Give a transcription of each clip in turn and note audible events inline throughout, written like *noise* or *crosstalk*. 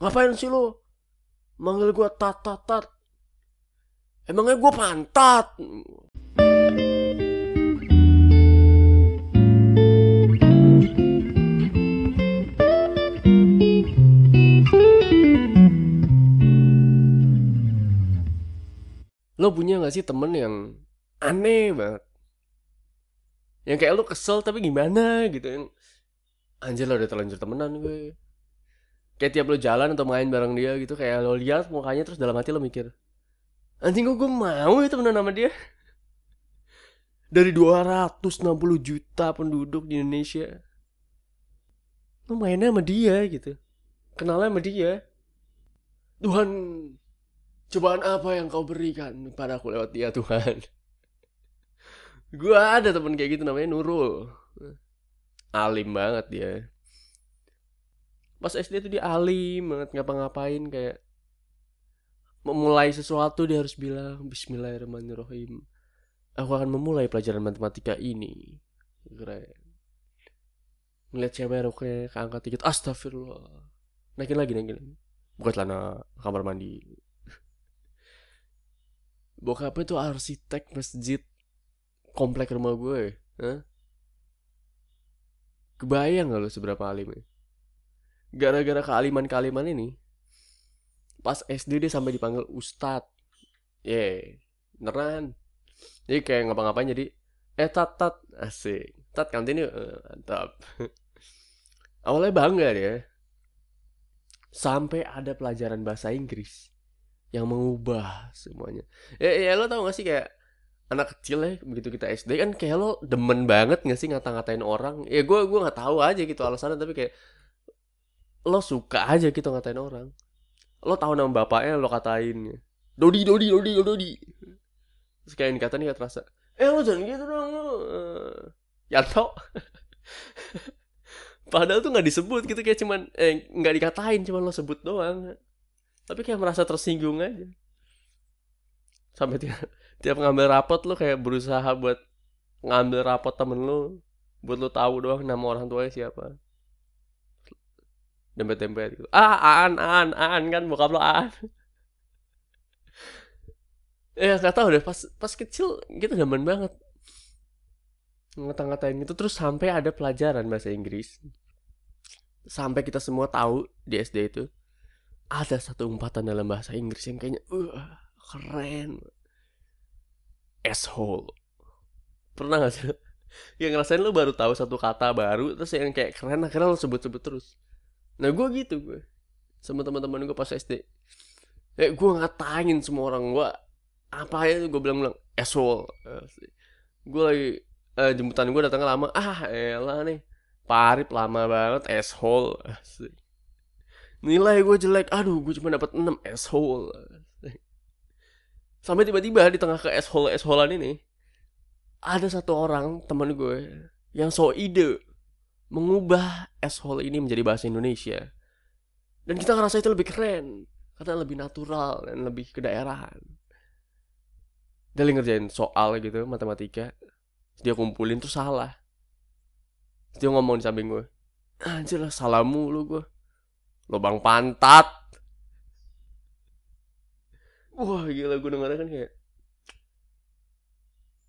ngapain sih lo manggil gue tat tat tat. Emangnya gue pantat? Lo punya gak sih temen yang aneh banget? Yang kayak lo kesel tapi gimana gitu? Yang anjir lo udah terlanjur temenan gue kayak tiap lo jalan atau main bareng dia gitu kayak lo lihat mukanya terus dalam hati lo mikir anjing kok gue mau ya temenan sama dia? *laughs* Dari 260 juta penduduk di Indonesia lo mainnya sama dia gitu kenalnya sama dia. Tuhan cobaan apa yang kau berikan padaku lewat dia Tuhan? *laughs* Gue ada temen kayak gitu namanya Nurul. Alim banget dia pas SD tuh dia alim banget ngapa-ngapain kayak memulai sesuatu dia harus bilang Bismillahirrahmanirrahim. Aku akan memulai pelajaran matematika ini. Keren. Ngeliat cewek roknya keangkat dikit astagfirullah naikin lagi naikin lagi. Buka celana kamar mandi. *laughs* Bokapnya tuh arsitek masjid komplek rumah gue. Hah? kebayang gak lo seberapa alimnya gara-gara kealiman-kealiman ini pas SD dia sampai dipanggil ustad ye yeah, beneran. Jadi kayak ngapa-ngapain jadi eh tat tat. Asik. Tat kantin yuk. Eh, mantap. *laughs* Awalnya bangga dia. Sampai ada pelajaran bahasa Inggris yang mengubah semuanya. Ya, ya lo tau gak sih kayak anak kecil ya begitu kita SD kan kayak lo demen banget gak sih ngata-ngatain orang? Ya gue gue nggak tahu aja gitu alasannya tapi kayak lo suka aja gitu ngatain orang. Lo tahu nama bapaknya lo katain. Dodi Dodi Dodi Dodi. Terus kayak ini kata nih gak terasa. Eh lo jangan gitu dong lo ya tau *laughs* padahal tuh nggak disebut gitu kayak cuman eh nggak dikatain cuman lo sebut doang. Tapi kayak merasa tersinggung aja. Sampai tiap, tiap ngambil rapot lo kayak berusaha buat ngambil rapot temen lo buat lo tahu doang nama orang tuanya siapa dempet-dempet gitu. Ah aan aan aan kan bokap lo aan. *laughs* Ya nggak tahu deh pas pas kecil gitu demen banget. Ngata-ngatain gitu terus sampai ada pelajaran bahasa Inggris. Sampai kita semua tahu di SD itu ada satu umpatan dalam bahasa Inggris yang kayaknya uh, keren. Asshole. Pernah gak sih? *laughs* Yang ngerasain lu baru tahu satu kata baru terus yang kayak keren akhirnya lu sebut-sebut terus nah gue gitu gue sama teman-teman gue pas SD eh gue ngatain semua orang. Gue apa aja gue bilang-bilang asshole. Gue lagi eh, jemputan gue datangnya lama. Ah elah nih. Parip lama banget asshole. Asik. nilai gue jelek. Aduh gue cuma dapat 6 asshole. Asik. sampai tiba-tiba di tengah ke asshole assholean ini ada satu orang teman gue yang so ide mengubah asshole ini menjadi bahasa Indonesia. Dan kita ngerasa itu lebih keren karena lebih natural dan lebih kedaerahan. Dia lagi ngerjain soal gitu matematika. Dia kumpulin tuh salah. Dia ngomong di samping gue anjir lah salah mulu gue lubang pantat. Wah gila gue dengarnya kan kayak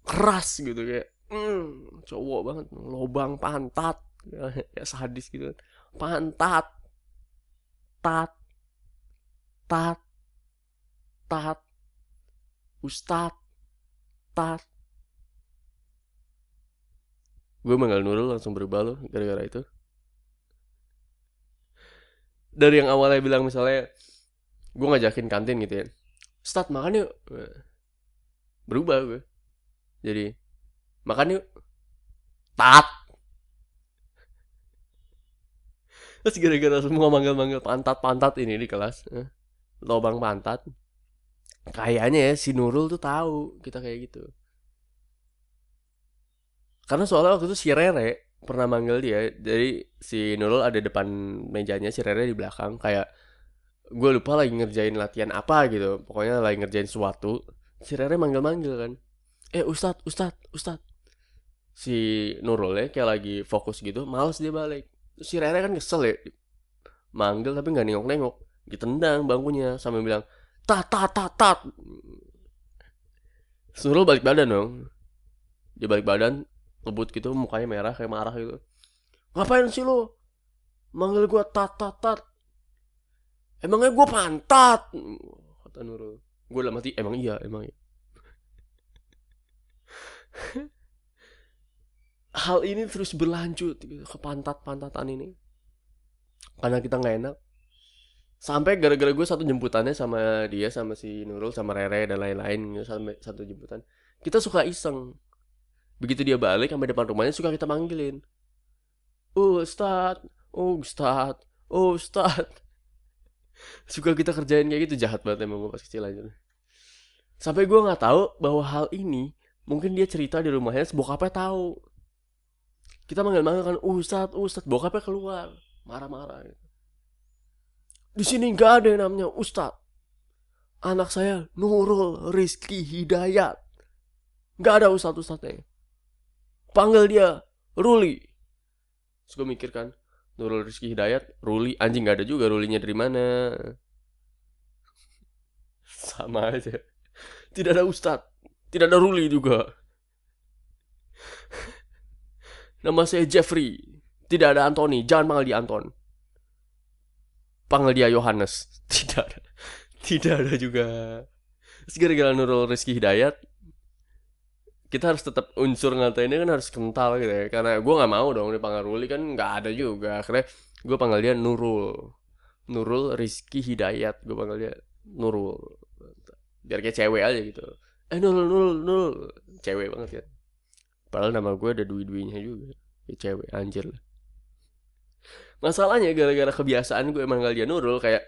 keras gitu kayak hmm, cowok banget lubang pantat *laughs* ya sadis gitu kan. Pantat tat tat tat ustad. Tat gue manggil Nurul langsung berubah loh gara-gara itu. Dari yang awalnya bilang misalnya gue ngajakin kantin gitu ya. Start makan yuk. Berubah gue jadi makan yuk. Tat terus gara-gara semua manggil-manggil pantat-pantat ini di kelas eh, lobang pantat kayaknya ya si Nurul tuh tahu kita kayak gitu. Karena soalnya waktu itu si Rere pernah manggil dia jadi si Nurul ada depan mejanya si Rere di belakang kayak gue lupa lagi ngerjain latihan apa gitu. Pokoknya lagi ngerjain sesuatu si Rere manggil-manggil kan. Eh Ustad Ustad Ustad si Nurul ya kayak lagi fokus gitu males dia balik Terus si Rere kan kesel ya. Manggil tapi nggak nengok-nengok. Ditendang bangkunya sambil bilang tat tat tat tat. Nurul balik badan dong. Dia balik badan ngebut gitu mukanya merah kayak marah gitu. Ngapain sih lo manggil gua tat tat tat. Emangnya gua pantat? Kata Nurul. Gue dalam hati emang iya emang iya *laughs* hal ini terus berlanjut gitu, ke pantat-pantatan ini. Karena kita nggak enak. Sampai gara-gara gue satu jemputannya sama dia sama si Nurul sama Rere dan lain-lain gitu, sampai satu jemputan. Kita suka iseng. Begitu dia balik sampai depan rumahnya suka kita manggilin. Oh Ustad. Oh Ustad. Oh Ustad. *laughs* Suka kita kerjain kayak gitu. Jahat banget emang gue pas kecil aja. Sampai gue nggak tahu bahwa hal ini mungkin dia cerita di rumahnya bokapnya tahu kita manggil-manggil kan Ustad Ustad bokapnya keluar marah-marah gitu. di sini nggak ada yang namanya Ustad anak saya Nurul Rizky Hidayat. Nggak ada Ustad Ustadnya panggil dia Ruli. Terus gue mikir kan Nurul Rizky Hidayat Ruli anjing nggak ada juga Rulinya dari mana. *laughs* Sama aja. Tidak ada Ustad tidak ada Ruli juga *laughs* Nama saya Jeffrey. Tidak ada Anthony. Jangan panggil dia Anton. Panggil dia Yohanes. *laughs* Tidak ada. Tidak ada juga. Terus gara-gara Nurul Rizky Hidayat, kita harus tetap unsur ngatainnya kan harus kental gitu ya. Karena gue nggak mau dong dipanggil Ruli kan nggak ada juga. Akhirnya gue panggil dia Nurul. Nurul Rizky Hidayat. Gue panggil dia Nurul. Biar kayak cewek aja gitu. Eh Nurul, Nurul, Nurul. Cewek banget ya. Padahal nama gue ada dui-duinya juga. Ya cewek, anjir lah. Masalahnya gara-gara kebiasaan gue emang dia Nurul kayak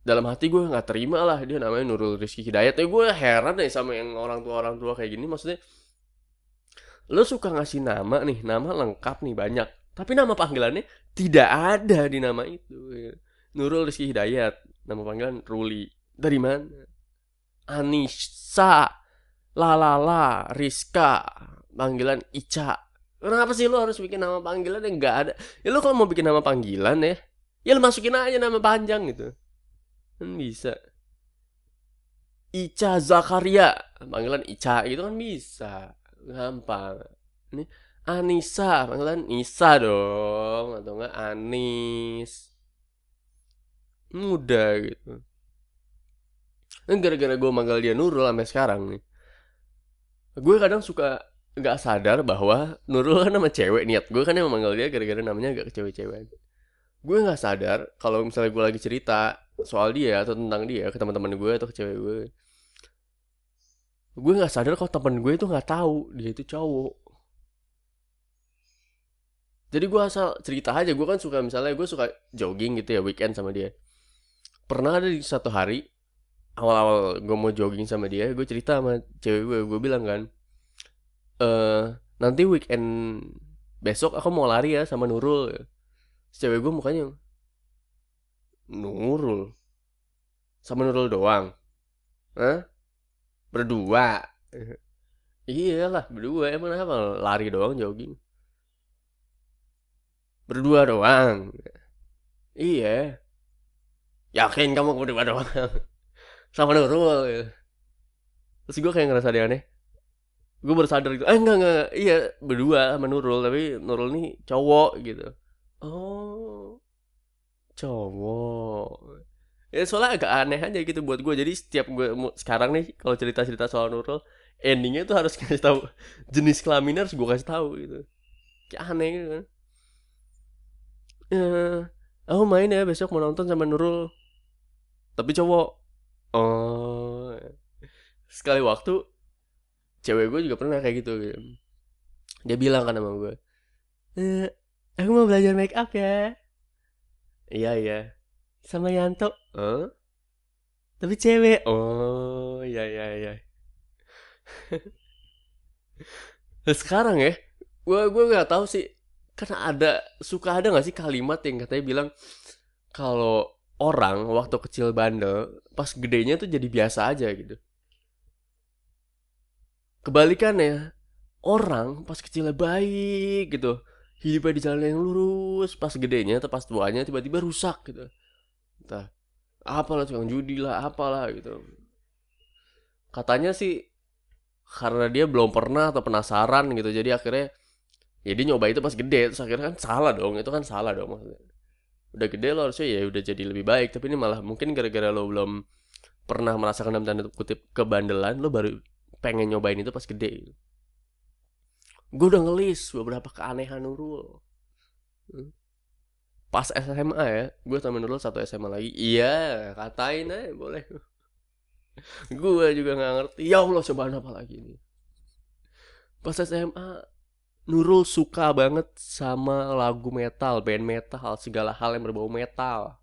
dalam hati gue nggak terima lah dia namanya Nurul Rizky Hidayat. Ya gue heran deh sama yang orang tua orang tua kayak gini. Maksudnya lo suka ngasih nama nih, nama lengkap nih banyak. Tapi nama panggilannya tidak ada di nama itu. Nurul Rizky Hidayat, nama panggilan Ruli. Dari mana? Anissa, Lalala, Rizka, panggilan Ica. Kenapa sih lo harus bikin nama panggilan yang nggak ada? Ya lo kalau mau bikin nama panggilan ya, ya lo masukin aja nama panjang gitu. Kan bisa. Ica Zakaria, panggilan Ica gitu kan bisa. Gampang. Ini Anissa, panggilan Nisa dong, atau enggak Anis. Mudah gitu. Dan gara-gara gue manggil dia Nurul sampai sekarang nih. Gue kadang suka nggak sadar bahwa Nurul kan nama cewek niat gue kan yang memanggil dia gara-gara namanya agak kecewe-cewean gue nggak sadar kalau misalnya gue lagi cerita soal dia atau tentang dia ke teman-teman gue atau ke cewek gue gue nggak sadar kalau temen gue itu nggak tahu dia itu cowok. Jadi gue asal cerita aja gue kan suka misalnya gue suka jogging gitu ya weekend sama dia. Pernah ada di satu hari awal-awal gue mau jogging sama dia gue cerita sama cewek gue gue bilang kan eh nanti weekend besok aku mau lari ya sama Nurul. Cewek gue mukanya Nurul. Sama Nurul doang. Hah? berdua. Iyalah berdua. Emang apa lari doang jogging? Berdua doang. Iya. Yakin kamu berdua doang. *laughs* Sama Nurul. Terus gue kayak ngerasa dia aneh gue baru sadar gitu. Eh enggak enggak iya berdua sama Nurul tapi Nurul nih cowok gitu. Oh. Cowok. Ya soalnya agak aneh aja gitu buat gue jadi setiap gue sekarang nih kalau cerita cerita soal Nurul endingnya tuh harus kasih tahu jenis kelamin harus gue kasih tahu gitu. Kayak aneh gitu kan. Ya aku main ya besok mau nonton sama Nurul. Tapi cowok. Oh. Sekali waktu cewek gue juga pernah kayak gitu, gitu. dia bilang kan sama gue e, aku mau belajar make up ya. Iya iya. Sama Yanto. Huh? tapi cewek. Oh iya iya iya. *laughs* Nah, sekarang ya gue gue nggak tahu sih karena ada suka ada nggak sih kalimat yang katanya bilang kalau orang waktu kecil bandel pas gedenya tuh jadi biasa aja gitu kebalikannya orang pas kecilnya baik gitu. Hidupnya di jalan yang lurus pas gedenya atau pas tuanya tiba-tiba rusak gitu. Entah apalah tukang judi lah apalah gitu. Katanya sih karena dia belum pernah atau penasaran gitu jadi akhirnya ya dia nyoba itu pas gede terus akhirnya kan salah dong itu kan salah dong maksudnya. Udah gede lo harusnya ya udah jadi lebih baik tapi ini malah mungkin gara-gara lo belum pernah merasakan dalam tanda kutip kebandelan lo baru pengen nyobain itu pas gede gitu. gue udah ngelis beberapa keanehan Nurul. Hmm. pas SMA ya gue sama Nurul satu SMA lagi. Iya katain aja boleh. *laughs* Gue juga nggak ngerti. Ya Allah cobaan apa lagi ini? Pas SMA Nurul suka banget sama lagu metal band metal segala hal yang berbau metal.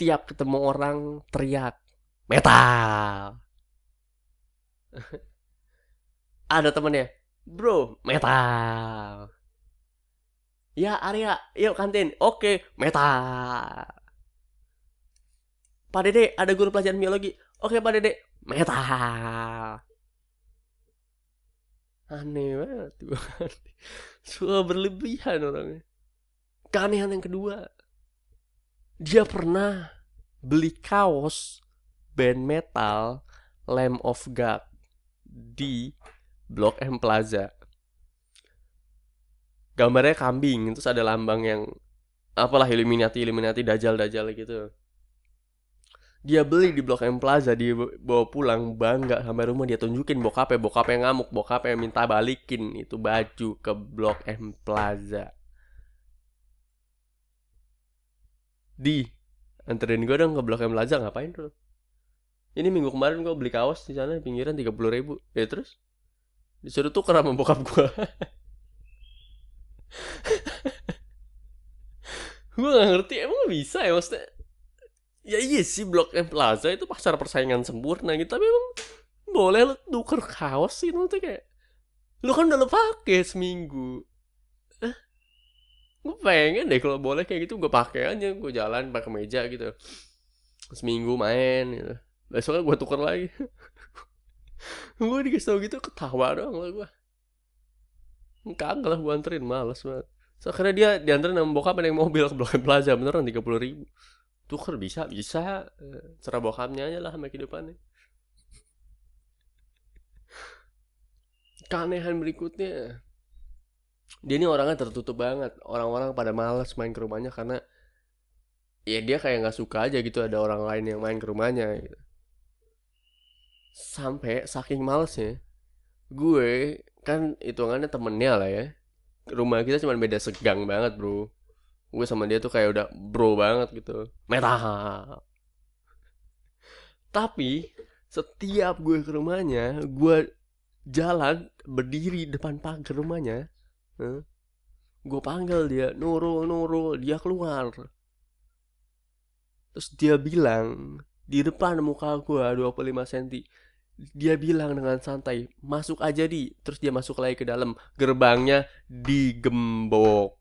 Tiap ketemu orang teriak metal. *laughs* Ada temennya. Bro metal. Ya Arya yuk kantin. Oke metal. Pak Dede ada guru pelajaran biologi. Oke Pak Dede. Metal. Aneh banget gue suka berlebihan orangnya. Keanehan yang kedua. Dia pernah beli kaos band metal Lamb of God di Blok M Plaza. Gambarnya kambing terus ada lambang yang apalah Illuminati Illuminati Dajjal Dajjal gitu. Dia beli di Blok M Plaza dia bawa pulang bangga sampai rumah dia tunjukin bokapnya bokapnya ngamuk bokapnya minta balikin itu baju ke Blok M Plaza. Di anterin gue dong ke Blok M Plaza ngapain tuh ini minggu kemarin gue beli kaos di sana pinggiran tiga puluh ribu. Ya terus? Disuruh tuker sama bokap gue *laughs* gue gak ngerti emang bisa ya maksudnya? Ya iya sih Blok M Plaza itu pasar persaingan sempurna gitu tapi emang boleh lu tuker kaos sih itu kayak lu kan udah lu pakai seminggu. Eh, gue pengen deh kalau boleh kayak gitu gue pakai aja gue jalan pakai meja gitu. Seminggu main gitu besoknya gue tuker lagi. *laughs* Gue dikasih tau gitu ketawa doang lah gue kagak lah gue anterin males banget. So, akhirnya dia dianterin sama bokap naik mobil ke Blok Plaza beneran tiga puluh ribu. Tuker bisa bisa. Cerah bokapnya aja lah sama kehidupannya. Keanehan berikutnya. Dia ini orangnya tertutup banget. Orang-orang pada malas main ke rumahnya karena ya dia kayak nggak suka aja gitu ada orang lain yang main ke rumahnya gitu. Sampai saking malesnya gue kan hitungannya temennya lah ya. Rumah kita cuma beda segang banget bro. Gue sama dia tuh kayak udah bro banget gitu. Metal tapi setiap gue ke rumahnya gue jalan berdiri depan pagar rumahnya huh? gue panggil dia Nurul Nurul dia keluar. Terus dia bilang di depan muka gue 25 cm dia bilang dengan santai masuk aja di. Terus dia masuk lagi ke dalam gerbangnya digembok.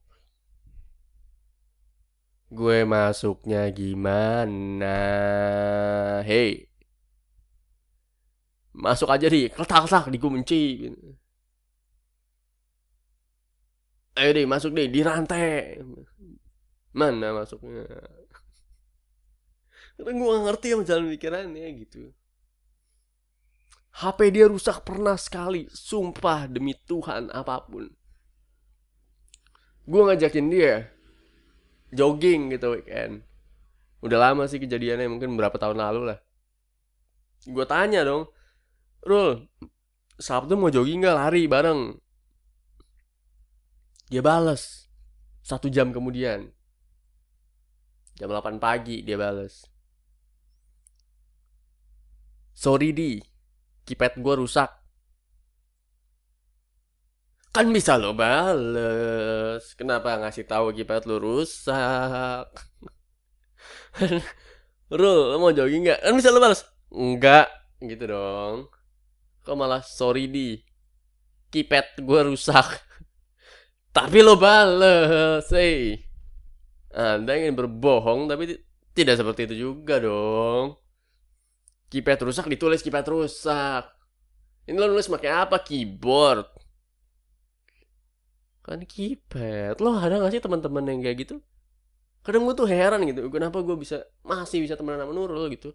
Gue masuknya gimana? Hei. Masuk aja di. Ketak dikunci. Ayo deh masuk deh di. Rantai mana masuknya? *laughs* Karena gue gak ngerti yang jalan pikirannya gitu HP dia rusak pernah sekali sumpah demi Tuhan apa pun gue ngajakin dia jogging gitu weekend udah lama sih kejadiannya mungkin berapa tahun lalu lah gue tanya dong Rul, Sabtu mau jogging gak lari bareng? Dia bales. Satu jam kemudian. Jam 8 pagi dia bales. Sorry di, kipet gue rusak. Kan bisa lo bales. Kenapa ngasih tahu kipet lo rusak? *laughs* Rul, lo mau jogging gak? Kan bisa lo bales. Enggak, gitu dong. Kok malah sorry di Kipet gue rusak *laughs* Tapi lo bales hey. Anda ingin berbohong Tapi tidak seperti itu juga dong Kipet rusak ditulis kipet rusak. Ini lo nulis pakai apa? Keyboard. Kan kipet Lo ada gak sih teman-teman yang kayak gitu? kadang gue tuh heran gitu kenapa gue bisa masih bisa temenan sama Nurul gitu.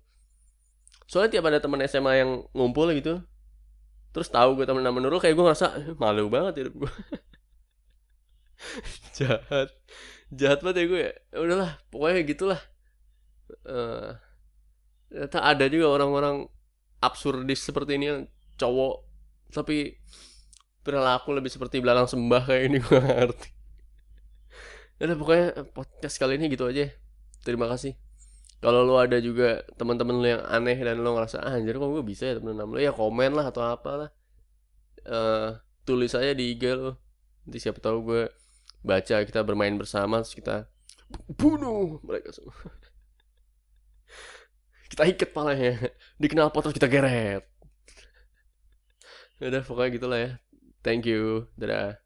Soalnya tiap ada teman SMA yang ngumpul gitu terus tahu gue temen sama Nurul kayak gue ngerasa "Eh, malu banget hidup gue *laughs* jahat. Jahat banget ya gue ya. Ya udahlah pokoknya gitulah. Eh, ternyata ada juga orang-orang absurdis seperti ini yang cowok tapi perilaku lebih seperti belalang sembah kayak ini *laughs* gue ngerti. Udah pokoknya podcast kali ini gitu aja. Terima kasih. Kalau lo ada juga teman-teman lo yang aneh dan lo ngerasa ah, anjir kok gue bisa ya temen sama lo ya komen lah atau apalah. Eh tulis aja di IG lo nanti siapa tahu gue baca kita bermain bersama terus kita bunuh mereka semua *laughs* kita ikat palanya. *laughs* Dikenal pot terus kita geret. Udah pokoknya gitulah ya. Thank you. Dadah